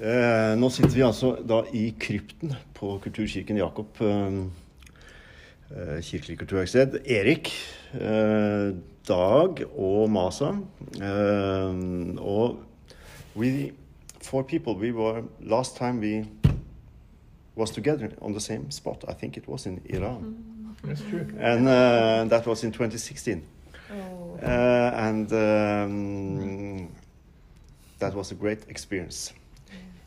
Eh, nå sitter vi altså da i krypten på Kulturkirken Jakob. Eh, eh, kirkelig kulturverksted. Erik, eh, Dag og Masa. Eh, og we, four people, we were Last time we was together on the same spot. I think it was in Iran. That's true. And uh, that was in 2016. Oh. Uh, and um, that was a great experience.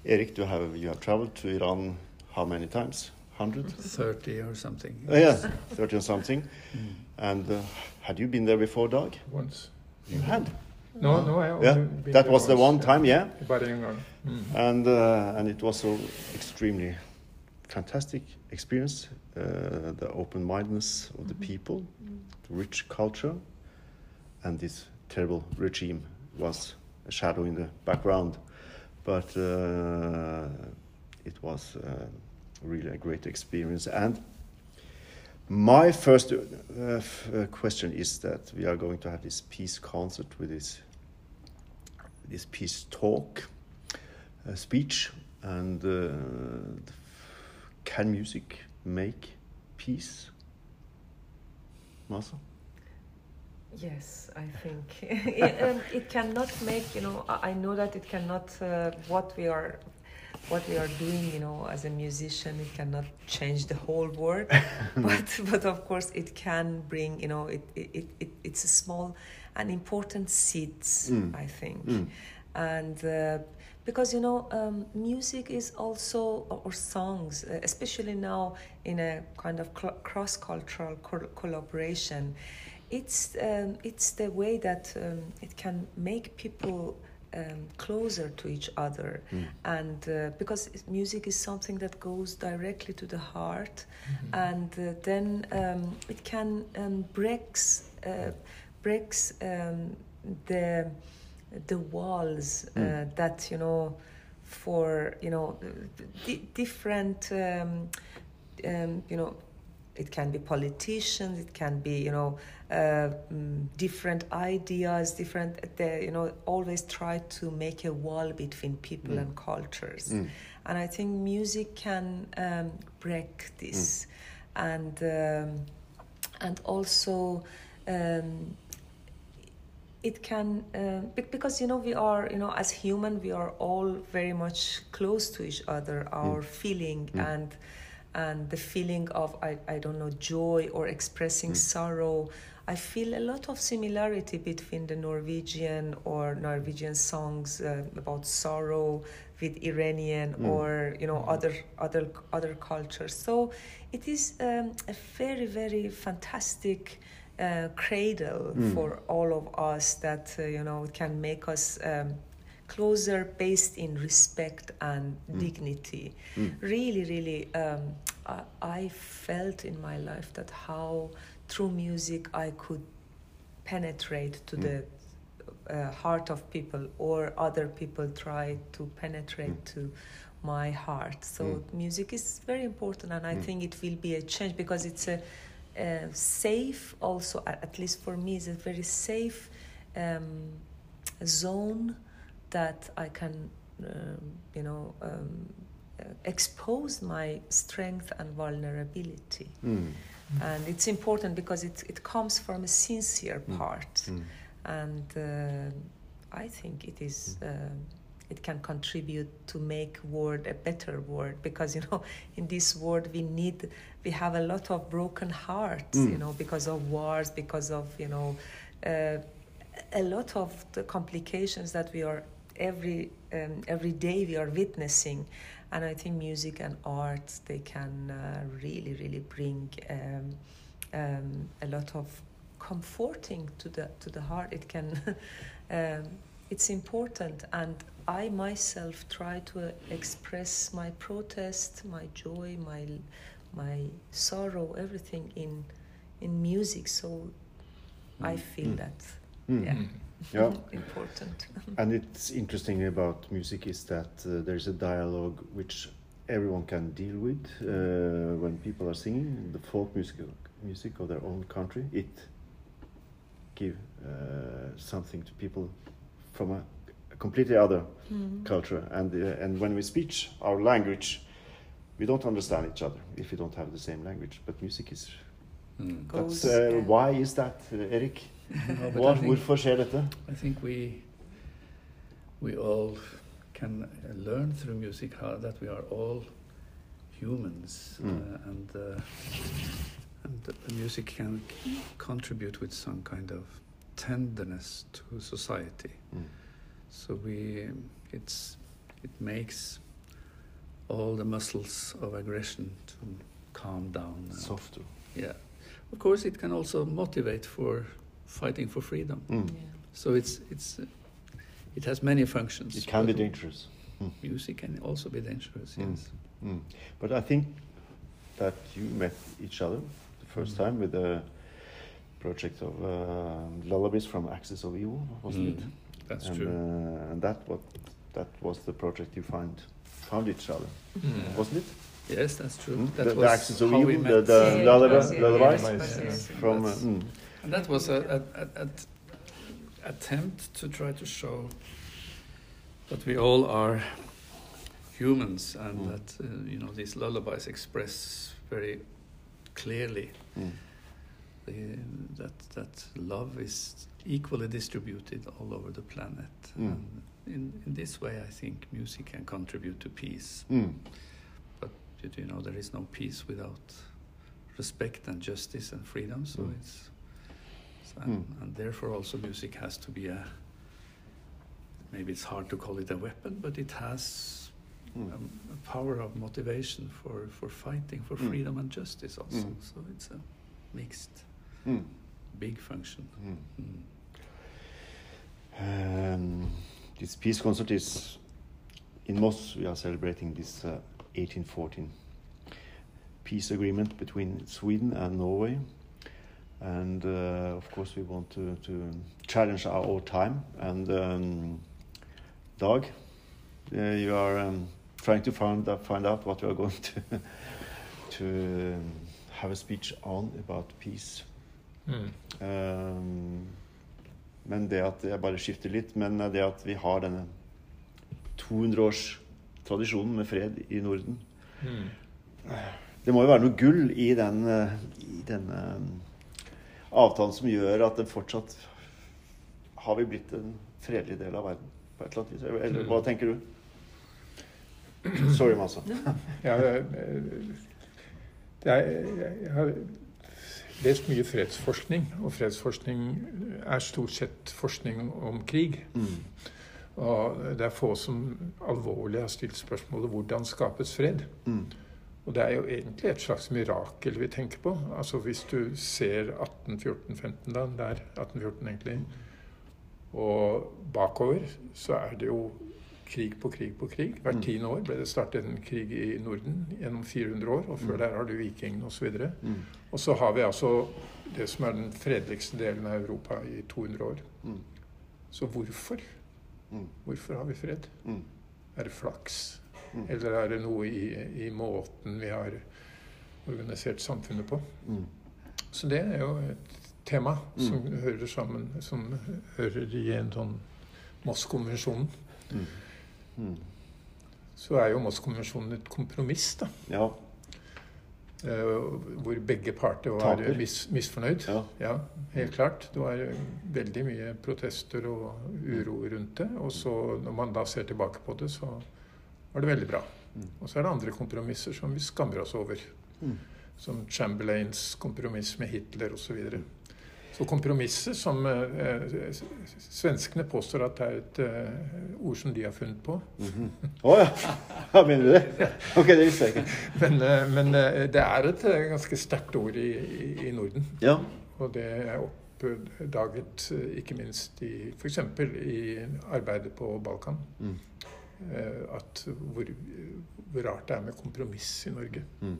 Erik, you have you have traveled to Iran how many times? Hundred? 30 or something. Uh, yeah, thirty or something. And uh, had you been there before, Dag? Once. You had. No, no, I only Yeah, been that there was the one time, yeah. Bara en gång. Mm. And uh, and it was so extremely fantastic experience. Uh, the open-mindedness of the people, the rich culture, and this terrible regime was a shadow in the background. But uh, it was uh, really a great experience. And my first uh, uh, question is that we are going to have this peace concert with this this peace talk uh, speech and uh, can music make peace Mahsa? Yes, I think it, um, it cannot make you know. I know that it cannot. Uh, what we are, what we are doing, you know, as a musician, it cannot change the whole world. but but of course, it can bring. You know, it it, it it's a small and important seeds. Mm. I think, Mm. and. Uh, because you know, um, music is also, or songs, uh, especially now in a kind of cl- cross-cultural co- collaboration, it's um, it's the way that um, it can make people um, closer to each other, Mm. and uh, because music is something that goes directly to the heart, and uh, then um, it can um, breaks uh, breaks um, the the walls uh, Mm. that you know for you know di- different um, um, you know it can be politicians it can be you know uh, mm, different ideas different they you know always try to make a wall between people Mm. and cultures Mm. and i think music can um, break this and um, and also um, it can uh, because you know we are you know as human we are all very much close to each other our feeling Mm. and and the feeling of I, I don't know joy or expressing Mm. sorrow i feel a lot of similarity between the norwegian or norwegian songs uh, about sorrow with iranian Mm. or you know other other other cultures so it is um, a very very fantastic uh, cradle Mm. for all of us that uh, you know can make us um, closer based in respect and Mm. dignity Mm. really really um, I, I felt in my life that how through music i could penetrate to Mm. the uh, heart of people or other people try to penetrate Mm. to my heart so Mm. music is very important and i Mm. think it will be a change because it's a uh, safe also at least for me is a very safe um, zone that i can um, you know um, uh, expose my strength and vulnerability Mm. and it's important because it, it comes from a sincere Mm. part Mm. and uh, i think it is um it can contribute to make world a better world because you know in this world we need we have a lot of broken hearts Mm. you know because of wars because of you know uh, a lot of the complications that we are every um, every day we are witnessing. And i think music and art they can uh, really really bring um, um, a lot of comforting to the to the heart. It can um, it's important. And i myself try to uh, express my protest my joy my my sorrow everything in in music. So i feel Mm. that Mm. Yeah. Mm. Yeah. important And it's interesting about music is that uh, there's a dialogue which everyone can deal with uh, when people are singing the folk music music of their own country. It give uh, something to people from a, a completely other culture, and uh, and when we speak our language, we don't understand each other if we don't have the same language. But music is. Mm. Goes, That's, uh, yeah. why is that, uh, Erik? No, Hva, I think- hvorfor skjer dette? I think we we all can learn through music how that we are all humans, Mm. uh, and uh, and the music can contribute with some kind of tenderness to society. Mm. So we it's it makes all the muscles of aggression to calm down. Softer. yeah. Of course, it can also motivate for fighting for freedom. Mm. Yeah. So it's it's uh, it has many functions. It can be but dangerous. Music can also be dangerous. Mm. Yes. Mm. But I think that you met each other the first Mm. time with the project of uh, lullabies from Axis of Evil, wasn't it? Mm. That's and, true. Uh, and that what that was the project you find found each other, Mm. wasn't it? Yes, that's true. Mm. That The- the Axis of Evil, the- the Yeah, it lullaby- yeah, lullabies? yes, yes, Yeah. From uh, mm, And that was an attempt to try to show that we all are humans and Mm. that uh, you know these lullabies express very clearly mm, the, that that love is equally distributed all over the planet. Mm. And in, in this way, I think music can contribute to peace. mm, But you, know, there is no peace without respect and justice and freedom. So Mm. it's and, Mm. and therefore also music has to be a. Maybe it's hard to call it a weapon, but it has mm. um, a power of motivation for, for fighting for Mm. freedom and justice also. Mm. So it's a mixed, Mm, big function. mm. Mm. Um, this peace concert is in Moss. We are celebrating this uh, 1814 peace agreement between Sweden and Norway, and uh, of course we want to, to challenge our own time. And um, Dag, uh, you are um, trying to find out, find out what you are going to to um, have a speech on about peace. Mm. Um, men det at Jeg bare skifter litt, men det at vi har denne 200-årstradisjonen med fred i Norden mm. Det må jo være noe gull i den eh, i denne um, avtalen som gjør at det fortsatt har vi blitt en fredelig del av verden på et eller annet vis. Eller hva tenker du? Sorry, Masa. Ja, det er, jeg har lest mye fredsforskning, og fredsforskning er stort sett forskning om krig. Mm. Og det er få som alvorlig har stilt spørsmålet hvordan skapes fred. Mm. Og det er jo egentlig et slags mirakel vi tenker på. Altså Hvis du ser 1814-15, da, der 1814 egentlig, og bakover, så er det jo krig på krig på krig. Mm. Hvert tiende år ble det startet en krig i Norden gjennom 400 år, og før Mm. der har du vikingene osv. Og, Mm. og så har vi altså det som er den fredeligste delen av Europa i 200 år. Mm. Så hvorfor? Mm. Hvorfor har vi fred? Mm. Er det flaks? Mm. Eller er det noe i, i måten vi har organisert samfunnet på? Mm. Så det er jo et tema som Mm. hører sammen, som hører i en sånn Moss-konvensjonen. Mm. Mm. Så er jo Moss-konvensjonen et kompromiss, da. Ja. eh, Hvor begge parter var Taper. mis, misfornøyd. ja. Ja, helt klart. Det var veldig mye protester og uro rundt det. Og så når man da ser tilbake på det, så var det veldig bra. Mm. Og så er det andre kompromisser som vi skammer oss over. Mm. Som Chamberlains kompromiss med Hitler osv. Så, så kompromisset, som eh, Svenskene påstår at det er et eh, ord som de har funnet på. Å ja! ja! Mener du det? Ok, det visste jeg ikke. Men, eh, men eh, det er et eh, ganske sterkt ord i, i, i Norden. Ja. Og det er oppdaget ikke minst i f.eks. i arbeidet på Balkan. Mm. Eh, At hvor, hvor rart det er med kompromiss i Norge. Mm.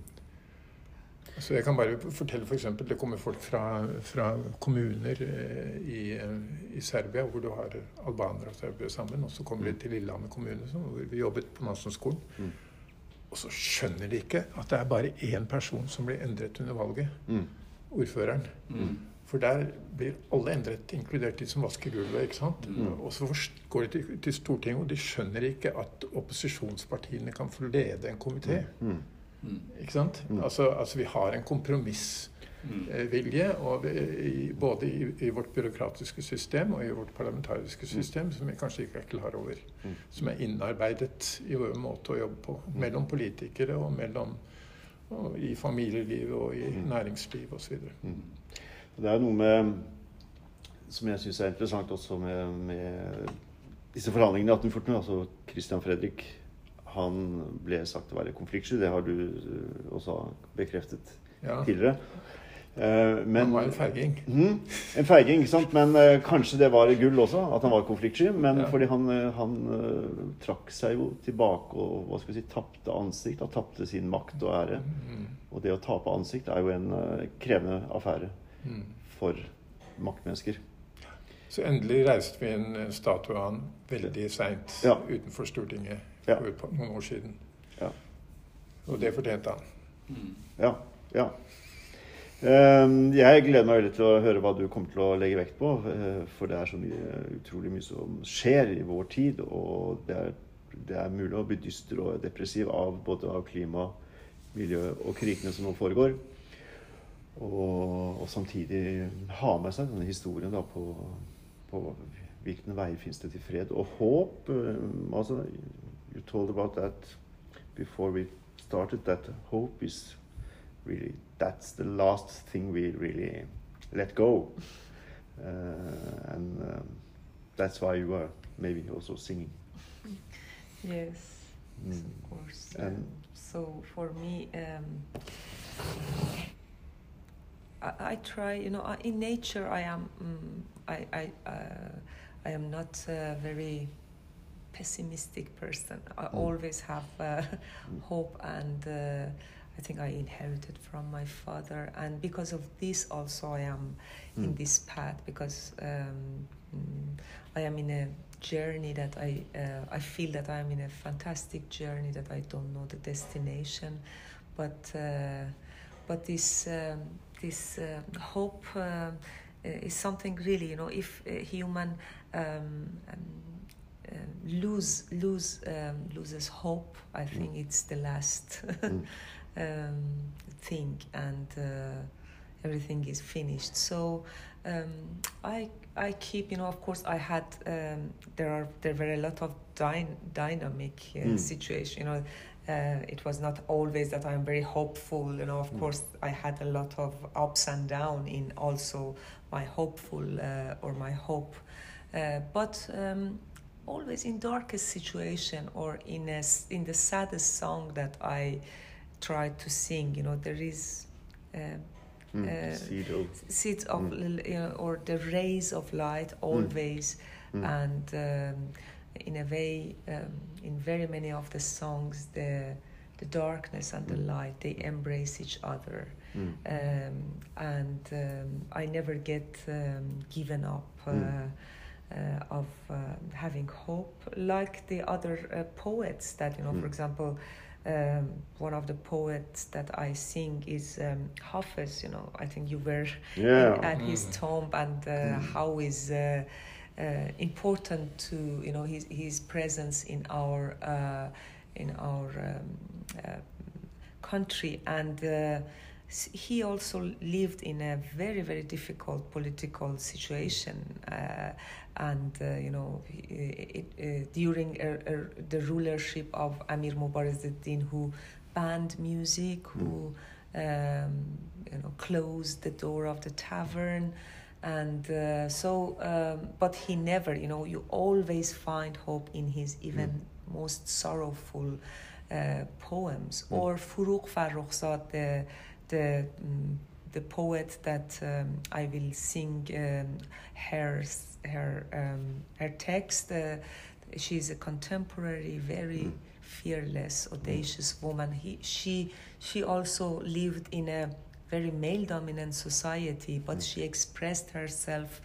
Så jeg kan bare fortelle f.eks. For det kommer folk fra, fra kommuner eh, i, i Serbia hvor du har albanere og serbere sammen. Og så kommer de til Lillehammer kommune, hvor vi jobbet på Nansenskolen. Mm. Og så skjønner de ikke at det er bare én person som blir endret under valget. Mm. Ordføreren. Mm. For der blir alle endret, inkludert de som vasker gulvet. ikke sant? Mm. Og så går de til, til Stortinget, og de skjønner ikke at opposisjonspartiene kan få lede en komité. Mm. Mm. Ikke sant? Mm. Altså, altså vi har en kompromissvilje, Mm. og vi- både i, i vårt byråkratiske system og i vårt parlamentariske system, som vi kanskje ikke er klar over. Mm. Som er innarbeidet i vår måte å jobbe på. Mellom politikere og mellom og i familielivet og i Mm. næringsliv osv. Det er noe med som jeg syns er interessant også med, med disse forhandlingene i 1814. Altså Christian Fredrik han ble sagt å være konfliktsky. Det har du eh, også bekreftet Ja. tidligere. Eh, men Han var en feiging. Mm, en feiging, ikke sant? Men eh, kanskje det var gull også, at han var konfliktsky. Men Ja. fordi han, han trakk seg jo tilbake og hva skal vi si, tapte ansikt. Han tapte sin makt og ære. Mm. Og det å tape ansikt er jo en krevende affære. For maktmennesker. Så endelig reiste vi en statue av han veldig seint Ja. utenfor Stortinget Ja. for noen år siden. Ja. Og det fortjente han. Mm. Ja. ja. Eh, Jeg gleder meg veldig til å høre hva du kommer til å legge vekt på. eh, For det er så mye, utrolig mye som skjer i vår tid. Og det er, det er mulig å bli dyster og depressiv av både av klima, miljø og krigene som nå foregår. Og, og samtidig ha med seg denne historien da på, på hvilken veier finnes det til fred og håp. eh, Altså, you told about that before we started, that hope is really that's the last thing we really let go. Uh, and um, that's why you were maybe also singing. Yes, Mm. of course. And- Um, so for me, um, I, I try. You know, I, in nature, I am. Mm, I I uh, I am not a very pessimistic person. I Mm. always have uh, hope, and uh, I think I inherited from my father. And because of this, also, I am in Mm. this path because um, mm, I am in a journey that I uh, I feel that I am in a fantastic journey that I don't know the destination, but uh, but this um, this uh, hope uh, is something really you know if a human um, um, uh, lose lose um, loses hope, I think it's the last Mm. um, thing and uh, everything is finished. So um, I I keep you know of course I had um, there are there were a lot of dy- dynamic uh, Mm. situation. You know, uh, it was not always that I'm very hopeful. You know, of Mm. course I had a lot of ups and downs in also my hopeful uh, or my hope, uh, but. Um, always in darkest situation or in a in the saddest song that I try to sing, you know, there is uh, Mm. Uh, Seed of, seeds of Mm. you know, or the rays of light always, Mm. and um, in a way, um, in very many of the songs, the the darkness and the Mm. light they embrace each other, mm. um, and um, I never get um, given up. Uh, Mm. uh, of uh, having hope, like the other uh, poets that you know, for Mm. example, um, one of the poets that I sing is um, Hafiz. You know, I think you were Yeah. in- at his Mm. tomb, and uh, Mm. how is uh, important to you know his his presence in our uh, in our um, uh, country and. Uh, he also lived in a very very difficult political situation uh, and uh, you know it, it, uh, during uh, uh, the rulership of Amir Mubariz who banned music who um, you know closed the door of the tavern and uh, so um, but he never you know you always find hope in his even most sorrowful uh, poems Mm. or Forough Farrokhzad the the mm, the poet that um, I will sing um, her her um, her text. Uh, she's a contemporary, very Mm. fearless, audacious woman. He she she also lived in a very male-dominant society, but Mm. she expressed herself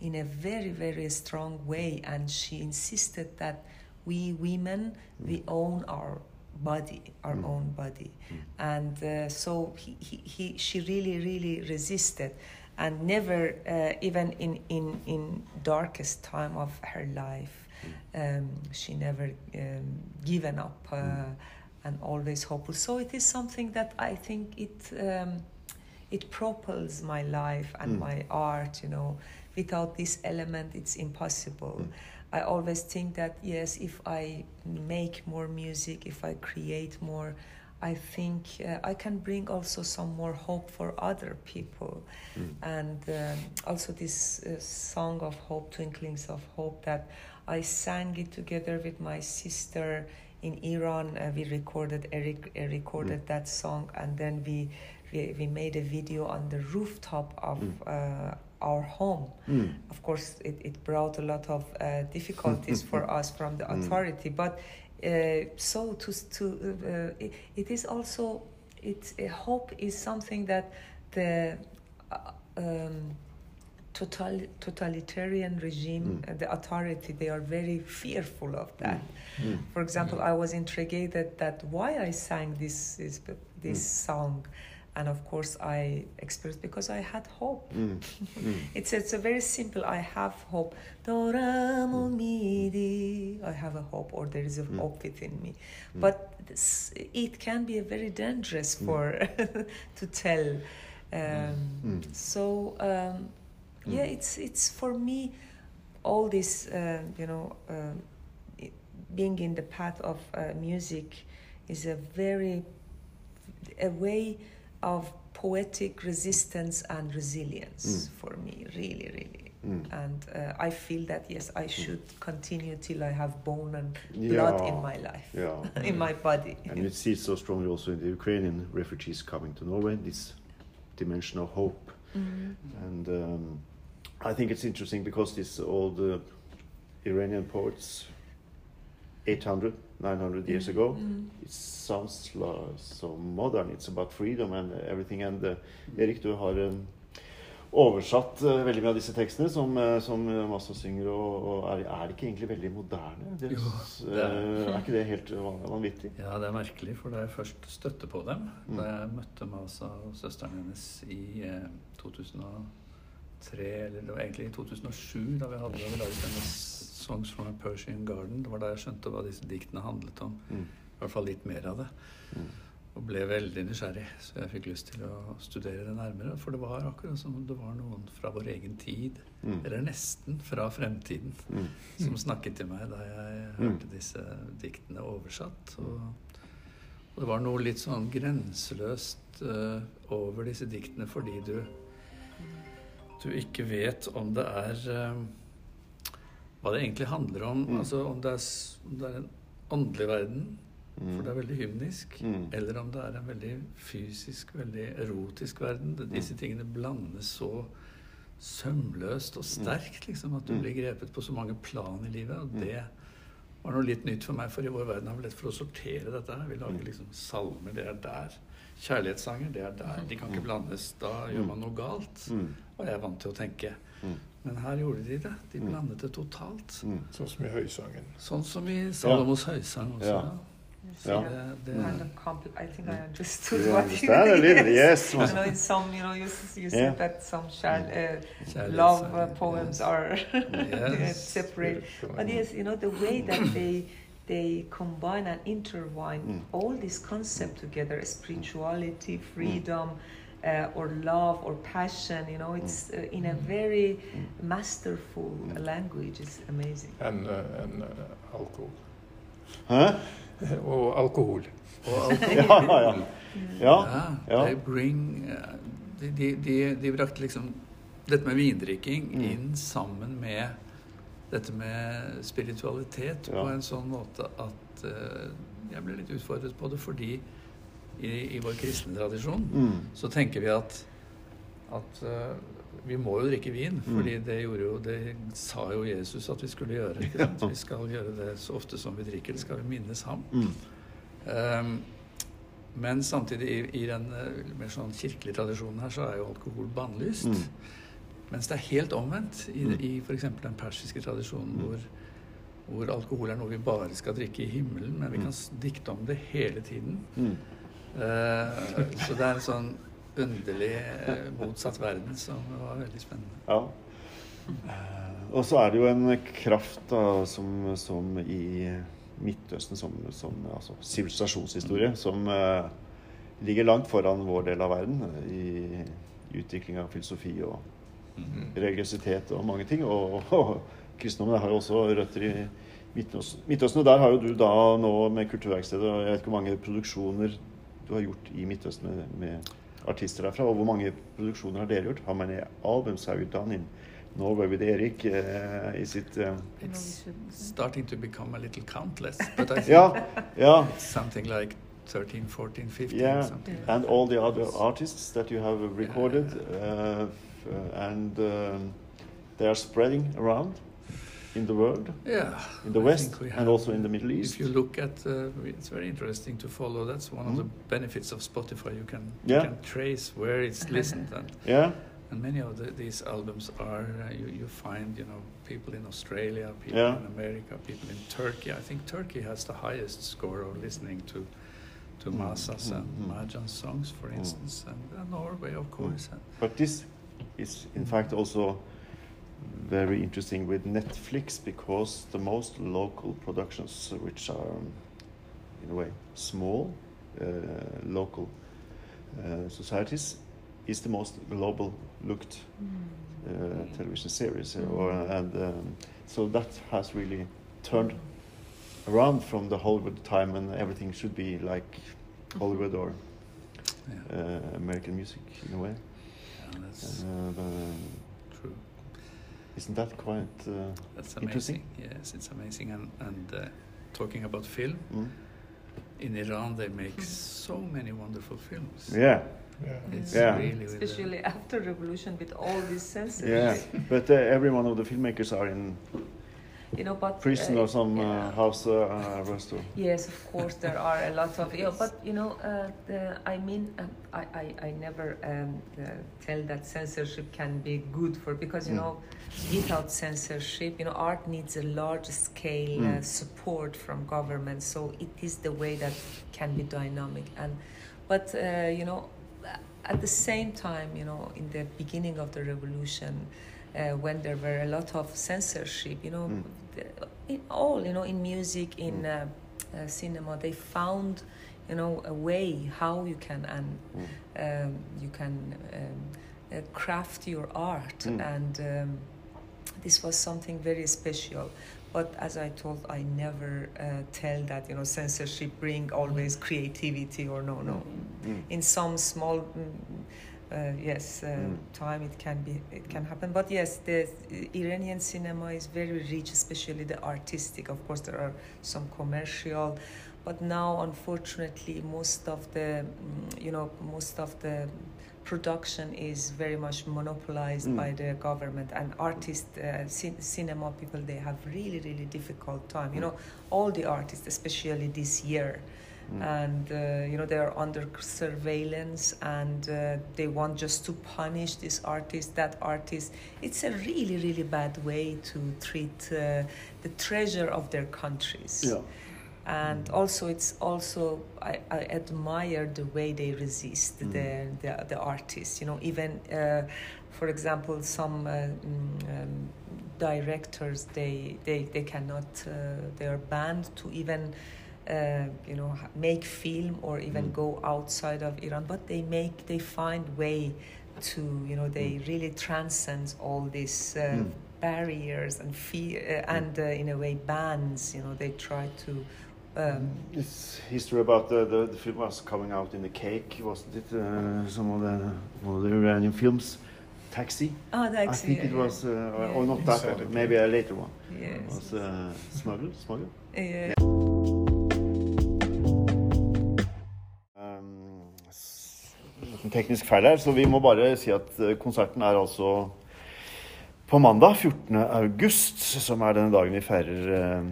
in a very very strong way, and she insisted that we women we own our body, our Mm. own body Mm. and uh, so he, he, he she really really resisted and never, uh, even in, in, in darkest time of her life, um, she never um, given up uh, and always hopeful. So it is something that I think it um, it propels my life and Mm. my art. You know, without this element, it's impossible. Mm. I always think that yes, if I make more music, if I create more, I think uh, I can bring also some more hope for other people. Mm. And um, also this uh, song of hope, Twinklings of Hope, that I sang it together with my sister in Iran. Uh, we recorded, Erik uh, recorded that song, and then we, we we made a video on the rooftop of Mm. uh, our home. Mm. Of course, it, it brought a lot of uh, difficulties for us from the Mm. authority, but uh, so to to uh, it, it is also it's a hope is something that the uh, um, total totalitarian regime, Mm. uh, the authority, they are very fearful of that. Mm. For example, I was intrigued that why I sang this this, this Mm. song, and of course i experienced because i had hope. Mm. Mm. it's it's a very simple i have hope. Doram mm. i have a hope or there is a mm. hope within me. Mm. But this, it can be a very dangerous for to tell. Um, so um, yeah it's it's for me all this uh, you know um, it, being in the path of uh, music is a very a way of poetic resistance and resilience Mm. for me really really Mm. and uh, i feel that yes i should continue till i have bone and blood in my life Yeah. in my body And you see it so strongly also in the Ukrainian refugees coming to Norway, this dimension of hope. Mhm. And um, I think it's interesting because this all the Iranian poets, 800, 900 years ago, Mm. it sounds like so modern. It's about freedom and everything. And uh, Erik, du har um, oversatt uh, veldig mye av disse tekstene som, uh, som Masso synger, og, og er, er det ikke egentlig veldig moderne? Det, Jo, det er. uh, er ikke det helt vanvittig? Ja, det er merkelig, for da jeg først støtte på dem, Mm. da jeg møtte Masa og søsteren hennes i eh, 2003, eller det var egentlig i 2007, da vi hadde laget denne Songs from a Persian Garden, det var da jeg skjønte hva disse diktene handlet om. Mm. I hvert fall litt mer av det. Mm. Og ble veldig nysgjerrig, så jeg fikk lyst til å studere det nærmere. For det var akkurat som om det var noen fra vår egen tid, Mm. eller nesten fra fremtiden, Mm. som snakket til meg da jeg Mm. hørte disse diktene oversatt. Og, og det var noe litt sånn grenseløst uh, over disse diktene fordi du du ikke vet om det er eh, Hva det egentlig handler om. Mm. Altså om det, er, om det er en åndelig verden, Mm. for det er veldig hymnisk, Mm. eller om det er en veldig fysisk, veldig erotisk verden. Det- Disse Mm. tingene blandes så sømløst og sterkt, liksom, at du Mm. blir grepet på så mange plan i livet. Og Mm. det var noe litt nytt for meg, for i vår verden har vi lett for å sortere dette her. Vi lager Mm. liksom salmer, det er der. Kjærlighetssanger, det er der. De kan ikke Mm. blandes. Da gjør man noe galt. Mm. Og jeg er vant til å tenke. Mm. Men her gjorde de det. De Mm. blandet det totalt. Mm. Sånn som i Høysangen. Sånn som i Salomos høysang også. Ja. So Ja. Det, det, kind of compli- I think I understood You what understand a little, yes. you know, in some, you know, you, you Yeah. said that some child, uh, love uh, poems yes. are Yes. separate. But yes, you know, the way that they they combine and intertwine Mm. all this concept together, spirituality, freedom, uh, or love or passion, you know, it's uh, in a very masterful language. It's amazing. And, uh, and uh, alkohol. Hæ? Og alkohol. Og alkohol. Ja, ja, ja. Ja. Ja, they bring eh, de, de, de, de brakte liksom dette med vindrikking Mm. inn sammen med dette med spiritualitet Ja. på en sånn måte at eh, jeg ble litt utfordret på det fordi i, i vår kristne tradisjon Mm. så tenker vi at, at uh, vi må jo drikke vin, Mm. fordi det gjorde jo Det sa jo Jesus at vi skulle gjøre. Ikke sant? Vi skal gjøre det så ofte som vi drikker. Det skal vi minnes ham. Mm. Um, men samtidig, i, i den eh, mer sånn kirkelige tradisjonen her, så er jo alkohol bannlyst. Mm. Mens det er helt omvendt i, Mm. i f.eks. den persiske tradisjonen, Mm. hvor, hvor alkohol er noe vi bare skal drikke i himmelen, men vi Mm. kan dikte om det hele tiden. Eh, så det er en sånn underlig eh, motsatt verden, som var veldig spennende. Ja. Eh, og så er det jo en kraft da, som, som i Midtøsten som, som altså, sivilisasjonshistorie som uh, ligger langt foran vår del av verden i, i utvikling av filosofi og Mm. religiøsitet og mange ting. Og, og kristendommen har jo også røtter i Midtøsten. Midtøsten. Og der har jo du da nå med Kulturverkstedet og jeg vet ikke hvor mange produksjoner du har gjort i Midtøsten med, med artister derfra. Og hvor mange produksjoner har dere gjort? How many albums have you done in Norway with Erik? Uh, is it uh, It's starting to become a little countless, but I think Yeah, yeah. it's something like 13, 14, 15, Yeah, something. like and all the other artists that you have recorded, yeah. uh, and um, they are spreading around in the world, Yeah, in the I West, we and also in the Middle East. If you look at, uh, it's very interesting to follow. That's one of the Mm. benefits of Spotify. You can Yeah. you can trace where it's listened, and, Yeah, and many of the, these albums are uh, you, you find you know people in Australia, people Yeah. in America, people in Turkey. I think Turkey has the highest score of listening to to Mm, Mahsa's mm, and mm. Marjan's songs, for Mm. instance, and, and Norway, of course. and- but this is in fact also very interesting with Netflix because the most local productions, which are um, in a way small, uh, local uh, societies, is the most global looked uh, television series, uh, or, and um, so that has really turned around from the Hollywood time, and everything should be like Hollywood or yeah, uh, American music in a way. yeah, that's Uh, but, um, true. Isn't that quite uh, That's Interesting. amazing. Yes, it's amazing. And, and uh, talking about film, mm? in Iran they make so many wonderful films. yeah, Yeah. It's Yeah. really the- Especially after revolution with all these senses. yeah? But uh, every one of the filmmakers are in You know, but prison uh, or some uh, house uh, arrest. Yes, of course, there are a lot of. Yeah, but you know, uh, the, I mean, um, I, I, I never um, uh, tell that censorship can be good for because you Mm. know, without censorship, you know, art needs a large scale uh, Mm. support from government. So it is the way that can be dynamic and, but uh, you know, at the same time, you know, in the beginning of the revolution. Uh, when there were a lot of censorship, you know, Mm. In all, you know, in music, in Mm. uh, uh, cinema, they found, you know, a way how you can and Mm. um, you can um, uh, craft your art, Mm. and um, this was something very special. But as I told, I never uh, tell that you know censorship bring always creativity or no, no. Mm. In some small. Uh, yes, uh, Mm. time it can be it can happen. But yes, the Iranian cinema is very rich, especially the artistic. Of course, there are some commercial, but now unfortunately, most of the mm, you know most of the production is very much monopolized Mm. by the government and artists uh, cin- cinema people they have really really difficult time you Mm. know all the artists especially this year Mm. and uh, you know they are under surveillance and uh, they want just to punish this artist that artist it's a really really bad way to treat uh, the treasure of their countries Yeah. and also it's also I, I admire the way they resist Mm. the, the the artists you know even uh, for example some uh, mm, um, directors they they, they cannot uh, they are banned to even uh, you know make film or even Mm. go outside of Iran but they make they find way to you know they Mm. really transcend all these uh, Mm. barriers and fear uh, and uh, in a way bans you know they try to um, This history about the, the, the film was coming out in the cake, wasn't it? Uh, some of the one of the Iranian films, Taxi. oh I think yeah, it was, uh, or- or not that Inside one, maybe a later one. yes. It was uh, Smuggle. Smuggle. Yeah. Um, liten teknisk feil her, så vi må bare si at eh, konserten er altså på mandag 14. august, som er denne dagen vi feirer eh,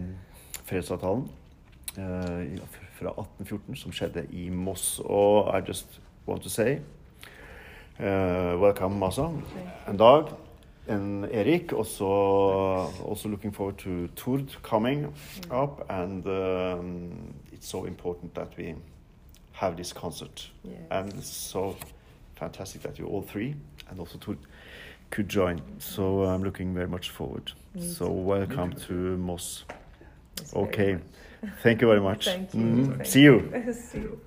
fredsavtalen eh, fra 1814, som skjedde i Moss. Og I just want to say uh, welcome, Masa, En Dag, and Erik. Also, also looking forward to Tord coming up, and um, it's so important that we have this concert Yes. and it's so fantastic that you all three and also to could join. So I'm looking very much forward. Me so too. welcome to Moss. Okay, thank you very much. Thank you. Mhm. Thank See you. See you.